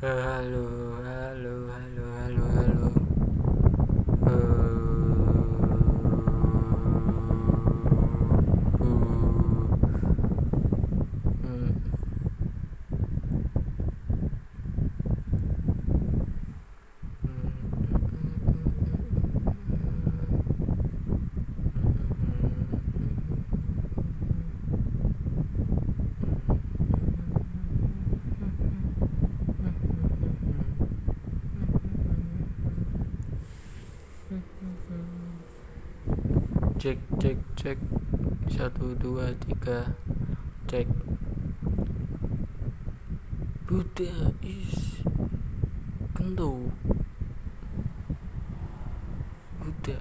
Halo, cek cek cek. Satu dua tiga. Cek. Buddha is kendo Buddha